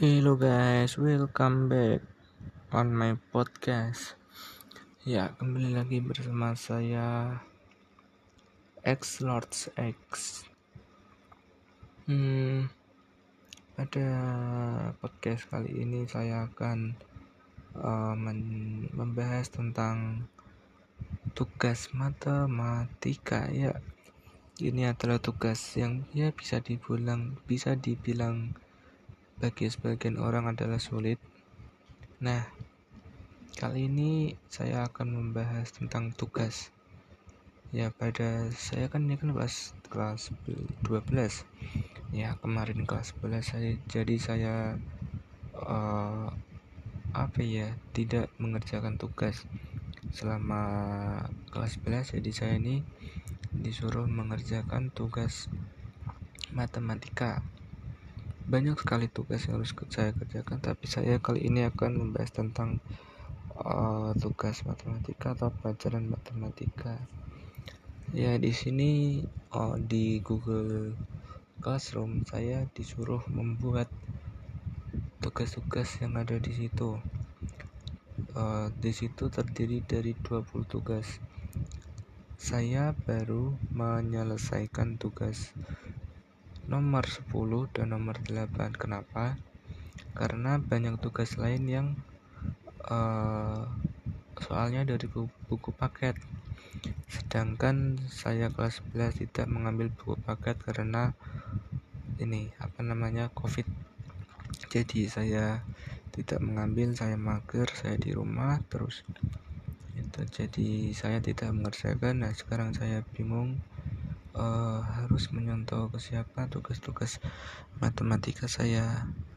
Hello guys, welcome back on my podcast. Ya, kembali lagi bersama saya X Lords X. Hmm, pada podcast kali ini saya akan uh, membahas tentang tugas matematika ya. Ini adalah tugas yang ya bisa dibilang bisa dibilang bagi sebagian orang adalah sulit. Nah, kali ini saya akan membahas tentang tugas. Ya, pada saya kan ini kan kelas kelas 12. Ya, kemarin kelas 11 saya jadi saya uh, apa ya, tidak mengerjakan tugas selama kelas 11 jadi saya ini disuruh mengerjakan tugas matematika banyak sekali tugas yang harus saya kerjakan tapi saya kali ini akan membahas tentang uh, tugas matematika atau pelajaran matematika. Ya di sini uh, di Google Classroom saya disuruh membuat tugas-tugas yang ada di situ. Uh, di situ terdiri dari 20 tugas. Saya baru menyelesaikan tugas nomor 10 dan nomor 8 kenapa? Karena banyak tugas lain yang uh, soalnya dari buku, paket. Sedangkan saya kelas 11 tidak mengambil buku paket karena ini apa namanya covid. Jadi saya tidak mengambil saya mager saya di rumah terus. Itu jadi saya tidak mengerjakan. Nah sekarang saya bingung uh, harus menyentuh ke siapa tugas-tugas matematika saya